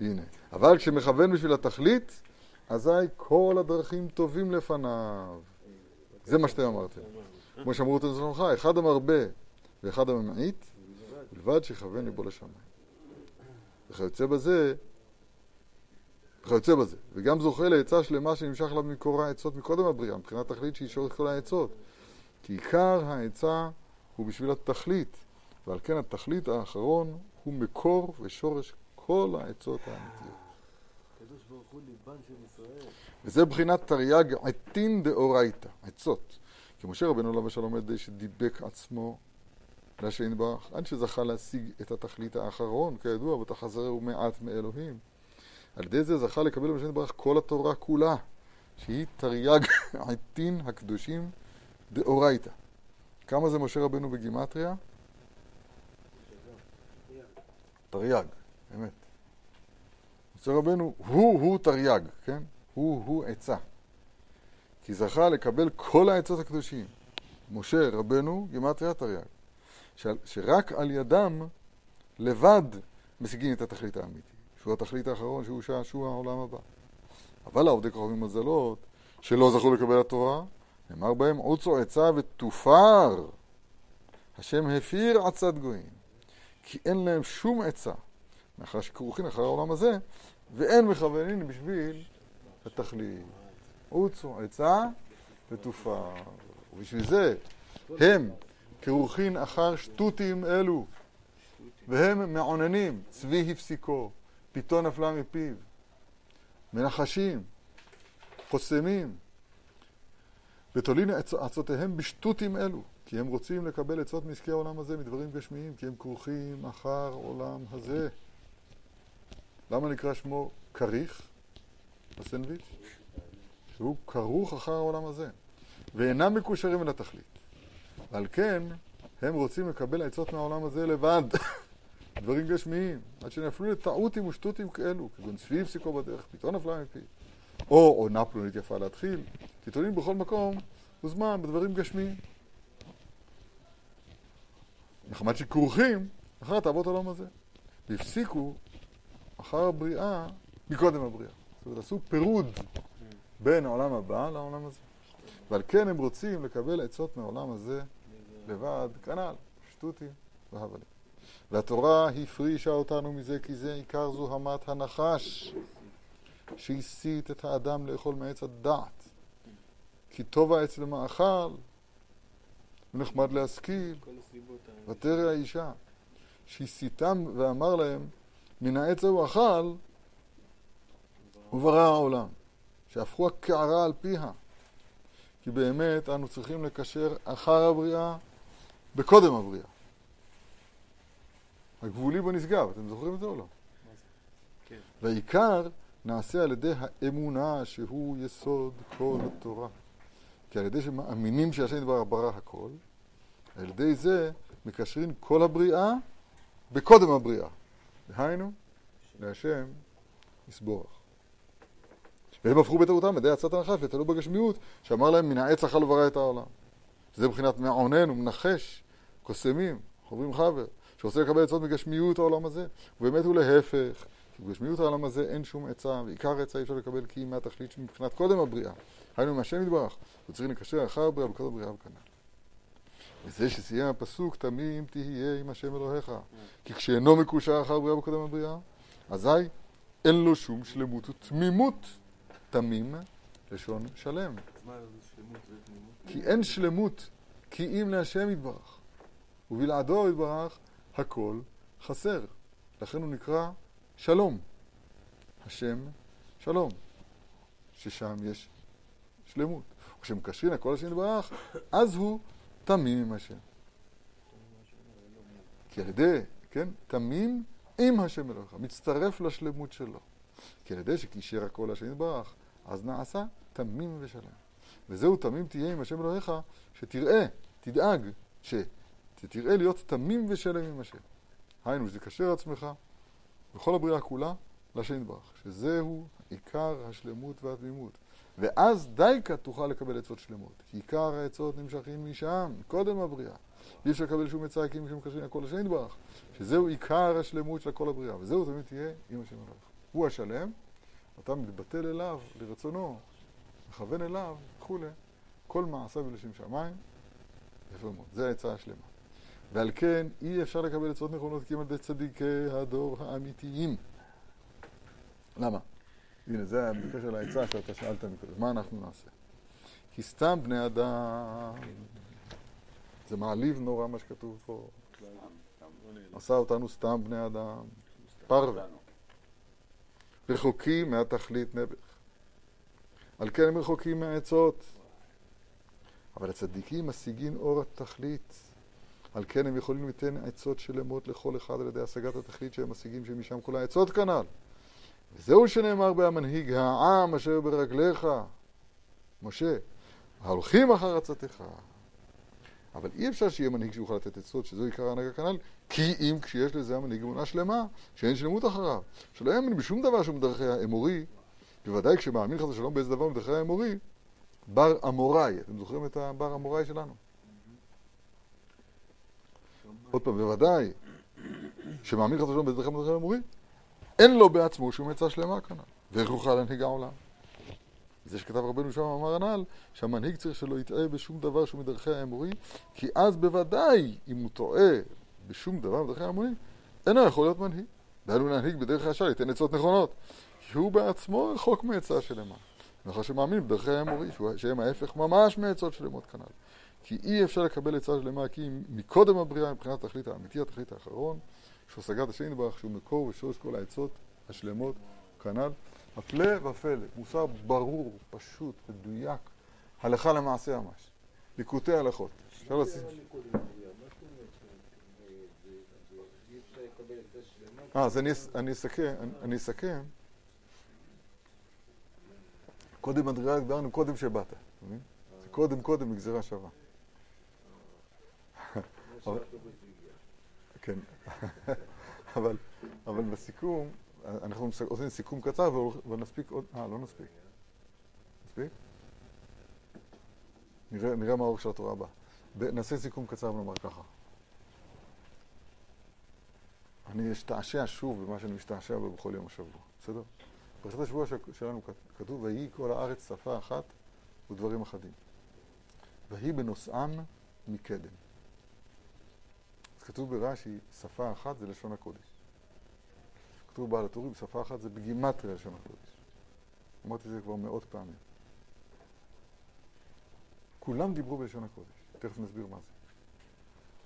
הנה. אבל כשמכוון בשביל התכלית, אזי כל הדרכים טובים לפניו. זה מה שאתם אמרתם. כמו שאמרו אותם זכרונך, אחד המרבה ואחד הממעיט, בלבד שיכוון ליבו לשמיים. וכיוצא בזה, וכיוצא בזה, וגם זוכה לעצה שלמה שנמשך עליו מקור העצות מקודם הבריאה, מבחינת תכלית שישור את כל העצות. כי עיקר העצה הוא בשביל התכלית, ועל כן התכלית האחרון הוא מקור ושורש כל העצות האמיתיות. הקדוש ברוך הוא ליבן של ישראל. וזה בחינת תרי"ג עתין דאורייתא, עצות. כי משה רבנו עליו השלום על ידי שדיבק עצמו להשם יתברך, עד שזכה להשיג את התכלית האחרון, כידוע, ותחזרהו מעט מאלוהים. על ידי זה זכה לקבל בהשם יתברך כל התורה כולה, שהיא תרי"ג עתין הקדושים דאורייתא. כמה זה משה רבנו בגימטריה? תרי"ג, אמת. משה רבנו הוא-הוא תרי"ג, כן? הוא-הוא עצה. כי זכה לקבל כל העצות הקדושים. משה רבנו, גימטריה תרי"ג. שרק על ידם לבד משיגים את התכלית האמיתית, שהוא התכלית האחרון, שהוא שעשוע העולם הבא. אבל לעובדי כוכבים מזלות, שלא זכו לקבל התורה, נאמר בהם עוצו עצה ותופר. השם הפיר עצת גויים, כי אין להם שום עצה, מאחר שכרוכין אחר העולם הזה, ואין מכוונים בשביל התכלית. עוצו עצה ותופר. ובשביל זה הם כרוכין אחר שטותים אלו, והם מעוננים, צבי הפסיקו, פיתו נפלה מפיו, מנחשים, חוסמים, ותולין עצ- עצותיהם בשטותים אלו, כי הם רוצים לקבל עצות מעסקי העולם הזה, מדברים גשמיים, כי הם כרוכים אחר עולם הזה. למה נקרא שמו כריך, הסנדוויץ'? שהוא כרוך אחר העולם הזה, ואינם מקושרים אל התכלית. ועל כן, הם רוצים לקבל עצות מהעולם הזה לבד, דברים גשמיים, עד שנפלו לטעותים ושטותים כאלו, כגון צבי הפסיקו בדרך, פתאום נפלה מפי. או עונה פלונית יפה להתחיל, כי תולים בכל מקום וזמן בדברים גשמיים. נחמד שכרוכים אחר תאוות העולם הזה. והפסיקו אחר הבריאה מקודם הבריאה. זאת אומרת, עשו פירוד בין העולם הבא לעולם הזה. ועל כן הם רוצים לקבל עצות מהעולם הזה לבד, כנ"ל, שטותים והבלים. והתורה הפרישה אותנו מזה, כי זה עיקר זוהמת הנחש, שהסית את האדם לאכול מעץ הדעת. כי טוב העץ למאכל, ונחמד להשכיל. ותרא האישה, שהסיתם ואמר להם, מן העץ ההוא אכל, וברא העולם. שהפכו הקערה על פיה. כי באמת אנו צריכים לקשר אחר הבריאה בקודם הבריאה. הגבולי בו נשגב, אתם זוכרים את זה או לא? כן. והעיקר נעשה על ידי האמונה שהוא יסוד כל התורה. כי על ידי שמאמינים שהשם יתברך ברא הכל, על ידי זה מקשרים כל הבריאה בקודם הבריאה. דהיינו, להשם יסבורך. והם הפכו בטעותם ידי עצת הנחש ותלו בגשמיות, שאמר להם מן העץ אכל וברא את העולם. שזה מבחינת מעונן ומנחש, קוסמים, חוברים חבר, שרוצה לקבל עצות מגשמיות העולם הזה, ובאמת הוא להפך. כי בגשמיות העולם הזה אין שום עצה, ועיקר העצה אי אפשר לקבל כי היא מהתכלית שמבחינת קודם הבריאה. היינו מהשם יתברך, וצריכים לקשר אחר הבריאה וקודם הבריאה וכנ"ל. וזה שסיים הפסוק, תמים תהיה עם השם אלוהיך. כי כשאינו מקושר אחר הבריאה וקודם הבריאה, אזי אין לו שום שלמות ותמימות. תמים, לשון שלם. כי אין שלמות כי אם להשם יתברך. ובלעדו יתברך, הכל חסר. לכן הוא נקרא שלום. השם שלום. ששם יש שלמות. וכשמקשרים הכל השם יתברך, אז הוא תמים עם השם. כי על ידי, כן, תמים עם השם אלוהיך, מצטרף לשלמות שלו. כי על ידי שקישר הכל השם יתברך, אז נעשה תמים ושלם. וזהו תמים תהיה עם השם אלוהיך, שתראה, תדאג, שתראה להיות תמים ושלם עם השם. היינו, שתקשר עצמך וכל הבריאה כולה להשם יתברך, שזהו עיקר השלמות והתמימות. ואז דייקה תוכל לקבל עצות שלמות. כי עיקר העצות נמשכים משם, קודם הבריאה. אי אפשר לקבל שום עצה כי אם מקשרים הכל לשם יתברך. שזהו עיקר השלמות של כל הבריאה. וזהו תמיד תהיה עם השם אלוהיך. הוא השלם, אתה מתבטל אליו, לרצונו, מכוון אליו, וכולי. כל מעשיו לשם שמיים, יפה מאוד. זה העצה השלמה. ועל כן אי אפשר לקבל עצות נכונות כי הם על ידי צדיקי הדור האמיתיים. למה? הנה, זה בקשר לעצה שאתה שאלת מקודם. מה אנחנו נעשה? כי סתם בני אדם, זה מעליב נורא מה שכתוב פה. עשה אותנו סתם בני אדם, פרווה. רחוקים מהתכלית נעבך. על כן הם רחוקים מהעצות. אבל הצדיקים משיגים אור התכלית. על כן הם יכולים ליתן עצות שלמות לכל אחד על ידי השגת התכלית שהם משיגים שמשם כל העצות כנ"ל. וזהו שנאמר בהמנהיג העם אשר ברגליך, משה, ההולכים אחר עצתך. אבל אי אפשר שיהיה מנהיג שיוכל לתת עצות, שזו עיקר ההנהגה כנ"ל, כי אם כשיש לזה המנהיג אמונה שלמה, שאין שלמות אחריו, שלא יאמין בשום דבר שהוא מדרכי האמורי, בוודאי כשמאמין חס ושלום באיזה דבר מדרכי האמורי, בר אמוראי. אתם זוכרים את הבר אמוראי שלנו? עוד פעם, בוודאי, שמאמין חס ושלום מדרכי האמורי, אין לו בעצמו שום עצה שלמה כנ"ל. ואיך יוכל להנהיג העולם? זה שכתב רבנו שם אמר הנ"ל, שהמנהיג צריך שלא יטעה בשום דבר שהוא מדרכי האמורי, כי אז בוודאי, אם הוא טועה בשום דבר מדרכי האמורי, אינו יכול להיות מנהיג. דהיינו להנהיג בדרך הישר, ייתן עצות נכונות. כי הוא בעצמו רחוק מעצה שלמה. מאחר שמאמין בדרכי האמורי, שהם ההפך ממש מעצות שלמות כנ"ל. כי אי אפשר לקבל עצה שלמה, כי מקודם הבריאה, מבחינת התכלית האמיתי, התכלית האחרון, שהוא השגת השם יתברך, שהוא מקור ושורש כל העצות השלמות כנ"ל. הפלא ופלא, מוסר ברור, פשוט, מדויק, הלכה למעשה ממש. ליקוטי הלכות. אפשר לשים... אה, אז אני אסכם, אני אסכם. קודם מדרגה דיברנו קודם שבאת? זה קודם קודם מגזירה שווה. כן, אבל, אבל בסיכום, אנחנו עושים סיכום קצר ונספיק עוד... אה, לא נספיק. נספיק? נראה, נראה מה האורך של התורה הבאה. נעשה סיכום קצר ונאמר ככה. אני אשתעשע שוב במה שאני משתעשע בו בכל יום השבוע, בסדר? פרשת השבוע שלנו כתוב, ויהי כל הארץ שפה אחת ודברים אחדים. ויהי בנושאם מקדם. כתוב ברש"י, שפה אחת זה לשון הקודש. כתוב בעל הטורים, שפה אחת זה בגימטריה לשון הקודש. אמרתי את זה כבר מאות פעמים. כולם דיברו בלשון הקודש, תכף נסביר מה זה.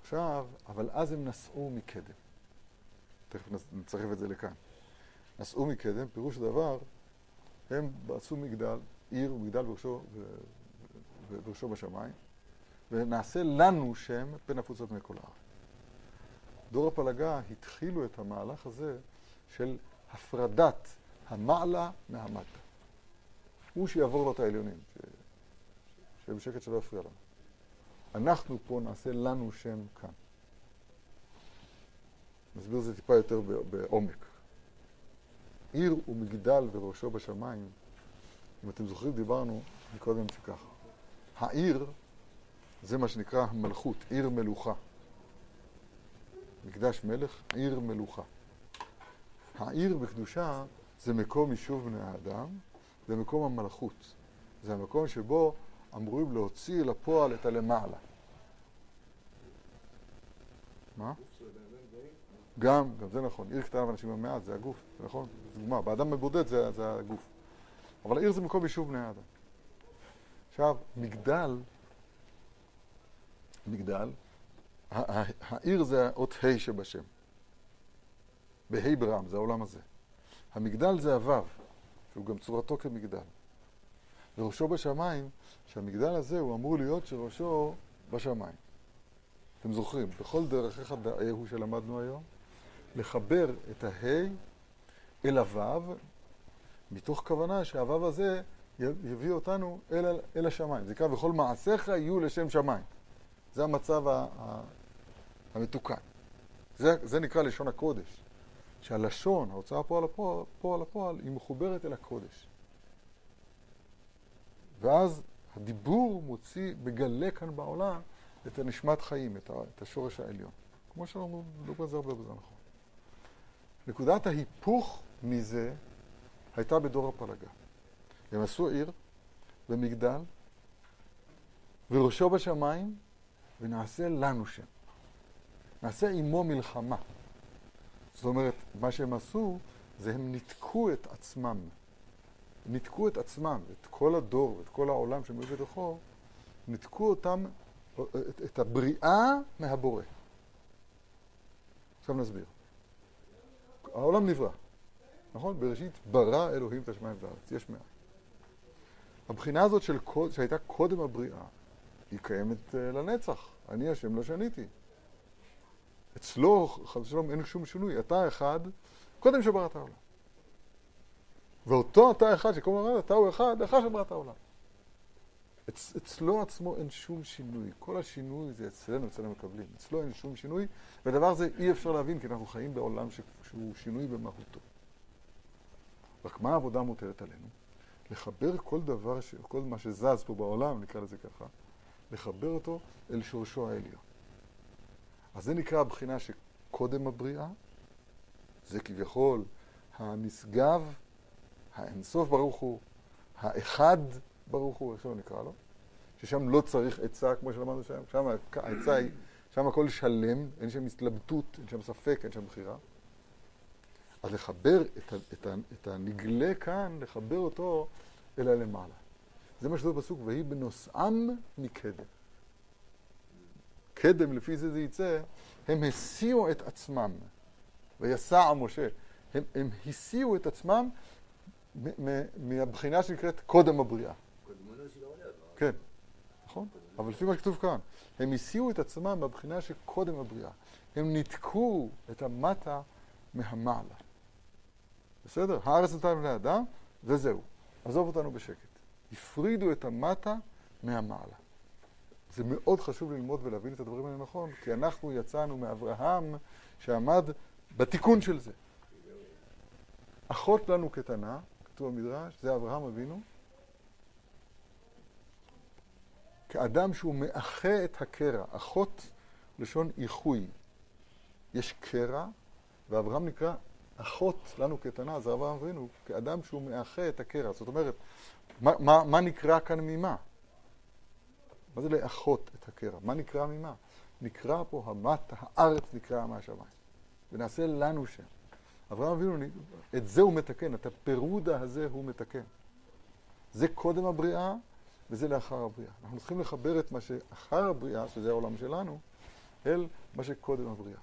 עכשיו, אבל אז הם נסעו מקדם. תכף נצרף את זה לכאן. נסעו מקדם, פירוש הדבר, הם עשו מגדל, עיר ומגדל בראשו, בראשו בשמיים, ונעשה לנו שם פן נפוץ על פני כל הארץ. דור הפלגה התחילו את המהלך הזה של הפרדת המעלה מהמטה. הוא שיעבור לו את העליונים, ש... שיהיה בשקט שלא יפריע לנו. אנחנו פה נעשה לנו שם כאן. נסביר את זה טיפה יותר בעומק. עיר ומגדל וראשו בשמיים, אם אתם זוכרים, דיברנו מקודם שככה. העיר זה מה שנקרא מלכות, עיר מלוכה. מקדש מלך, עיר מלוכה. העיר בקדושה זה מקום יישוב בני האדם, זה מקום המלכות. זה המקום שבו אמורים להוציא אל הפועל את הלמעלה. מה? גם, גם זה נכון. עיר קטנה ואנשים במעט, זה הגוף, זה נכון? זה דוגמה. באדם מבודד זה, זה הגוף. אבל העיר זה מקום יישוב בני האדם. עכשיו, מגדל, מגדל, העיר זה האות ה' שבשם. בה' ברם, זה העולם הזה. המגדל זה הוו, שהוא גם צורתו כמגדל. וראשו בשמיים, שהמגדל הזה הוא אמור להיות שראשו בשמיים. אתם זוכרים, בכל דרכיך דאהו שלמדנו היום, לחבר את ההי אל הוו, מתוך כוונה שהוו הזה יביא אותנו אל, אל השמיים. זה נקרא, וכל מעשיך יהיו לשם שמיים. זה המצב ה- המתוקן. זה, זה נקרא לשון הקודש. שהלשון, ההוצאה פועל הפועל, פועל הפועל, היא מחוברת אל הקודש. ואז הדיבור מוציא, מגלה כאן בעולם את הנשמת חיים, את, ה, את השורש העליון. כמו שאנחנו מדברים על זה הרבה בזה נכון. נקודת ההיפוך מזה הייתה בדור הפלגה. הם עשו עיר במגדל, וראשו בשמיים, ונעשה לנו שם. נעשה עמו מלחמה. זאת אומרת, מה שהם עשו, זה הם ניתקו את עצמם. ניתקו את עצמם, את כל הדור ואת כל העולם שהם היו בתוכו, ניתקו אותם, את, את הבריאה מהבורא. עכשיו נסביר. העולם נברא, נכון? בראשית ברא אלוהים את השמיים והארץ, יש מאין. הבחינה הזאת של שהייתה קודם הבריאה, היא קיימת uh, לנצח. אני השם לא שניתי. אצלו, חס ושלום, אין שום שינוי. אתה אחד, קודם שברא את העולם. ואותו אתה אחד, שכל הזמן אתה הוא אחד, לאחר שברא את העולם. אצ, אצלו עצמו אין שום שינוי. כל השינוי זה אצלנו, אצלנו מקבלים. אצלו אין שום שינוי, ודבר זה אי אפשר להבין, כי אנחנו חיים בעולם ש, שהוא שינוי במהותו. רק מה העבודה מוטלת עלינו? לחבר כל דבר. כל מה שזז פה בעולם, נקרא לזה ככה, לחבר אותו אל שורשו העליון. אז זה נקרא הבחינה שקודם הבריאה, זה כביכול הנשגב, האינסוף ברוך הוא, האחד ברוך הוא, איך שלא נקרא לו, ששם לא צריך עצה, כמו שלמדנו שם, שם העצה היא, שם הכל שלם, אין שם התלבטות, אין שם ספק, אין שם בחירה. אז לחבר את, את, את הנגלה כאן, לחבר אותו אל הלמעלה. זה מה שזה בפסוק, ויהי בנוסעם מקדם. קדם, לפי זה זה יצא, הם הסיעו את עצמם. ויסע משה. הם, הם הסיעו את עצמם מהבחינה שנקראת קודם הבריאה. כן, נכון? אבל לפי מה שכתוב כאן, הם הסיעו את עצמם מהבחינה שקודם הבריאה. הם ניתקו את המטה מהמעלה. בסדר? הארץ נתן לבני אדם, וזהו. עזוב אותנו בשקט. הפרידו את המטה מהמעלה. זה מאוד חשוב ללמוד ולהבין את הדברים האלה נכון, כי אנחנו יצאנו מאברהם שעמד בתיקון של זה. אחות לנו קטנה, כתוב במדרש, זה אברהם אבינו, כאדם שהוא מאחה את הקרע. אחות לשון איחוי. יש קרע, ואברהם נקרא אחות לנו קטנה, זה אברהם אבינו, כאדם שהוא מאחה את הקרע. זאת אומרת, מה, מה, מה נקרא כאן ממה? מה זה לאחות את הקרע? מה נקרא ממה? נקרא פה המטה, הארץ נקרא מהשמיים. ונעשה לנו שם. אברהם אבינו, את זה הוא מתקן, את הפירודה הזה הוא מתקן. זה קודם הבריאה וזה לאחר הבריאה. אנחנו צריכים לחבר את מה שאחר הבריאה, שזה העולם שלנו, אל מה שקודם הבריאה.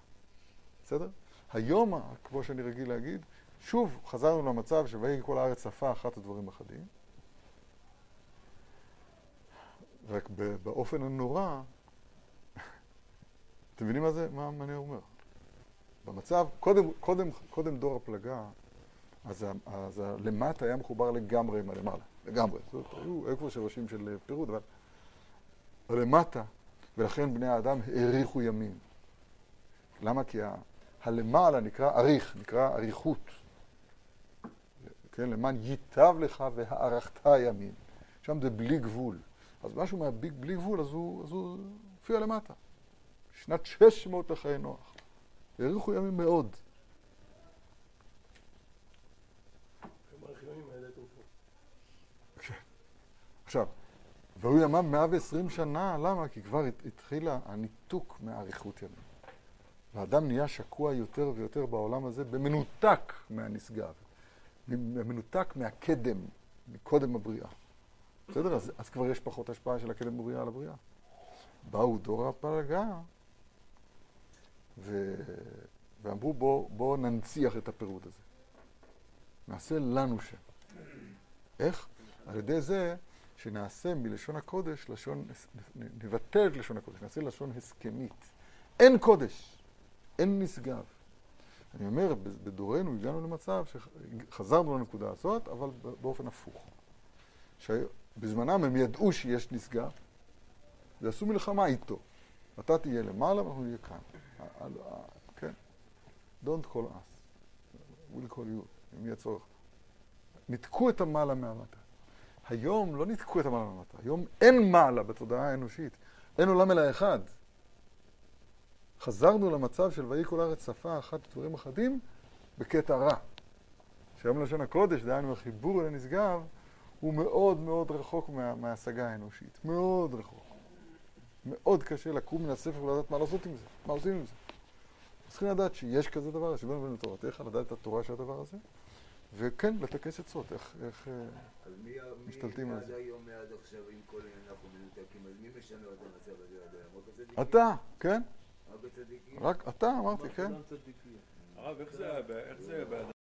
בסדר? היום, כמו שאני רגיל להגיד, שוב חזרנו למצב שויהי כל הארץ שפה אחת הדברים אחדים. רק באופן הנורא, אתם מבינים מה זה, מה, מה אני אומר? במצב, קודם, קודם, קודם דור הפלגה, אז, אז למטה היה מחובר לגמרי עם הלמעלה, לגמרי. זאת אומרת, היו, כבר שורשים של פירוד, אבל למטה, ולכן בני האדם האריכו ימים. למה? כי ה, הלמעלה נקרא אריך, נקרא אריכות. כן, למען ייטב לך והארכת ימים. שם זה בלי גבול. אז משהו מהביג בלי גבול, אז הוא, הופיע למטה. שנת 600 לחיי נוח. האריכו ימים מאוד. עכשיו, והוא ימם 120 שנה, למה? כי כבר התחילה הניתוק מהאריכות ימים. והאדם נהיה שקוע יותר ויותר בעולם הזה במנותק מהנשגב, במנותק מהקדם, מקודם הבריאה. בסדר? אז, אז כבר יש פחות השפעה של הקדם בבריאה על הבריאה. באו דור הפלגה ו... ואמרו בואו בוא ננציח את הפירוד הזה. נעשה לנו שם. איך? על ידי זה שנעשה מלשון הקודש, לשון, נבטל את לשון הקודש, נעשה לשון הסכמית. אין קודש, אין נשגב. אני אומר, בדורנו הגענו למצב שחזרנו לנקודה הזאת, אבל באופן הפוך. שבזמנם הם ידעו שיש נשגב, ועשו מלחמה איתו. אתה תהיה למעלה ואנחנו נהיה כאן. כן? Don't call us. we'll call you, אם יהיה צורך. ניתקו את המעלה מהמטה. היום לא ניתקו את המעלה מהמטה, היום אין מעלה בתודעה האנושית. אין עולם אלא אחד. חזרנו למצב של ויהי כל הארץ שפה אחת דברים אחדים בקטע רע. שהיום לשון הקודש, דהיינו החיבור אל הנשגב, הוא מאוד מאוד רחוק מה, מההשגה האנושית. מאוד רחוק. מאוד קשה לקום מן הספר ולדעת מה לעשות עם זה, מה עושים עם זה. צריכים לדעת שיש כזה דבר, השוויון בין תורתך, לדעת את התורה של הדבר הזה, וכן, לטכס עצות, איך, איך... אה, אז מי, משתלטים מי על עד זה. היום, מעד עכשיו, אם כל אנחנו מנותקים, אז מי משנה את המצב הזה עד היום? רק הצדיקים? אתה, כן? רק הצדיקים? רק אתה, אמרתי, כן? צדיקים. הרב, איך זה היה ב- איך זה היה באדם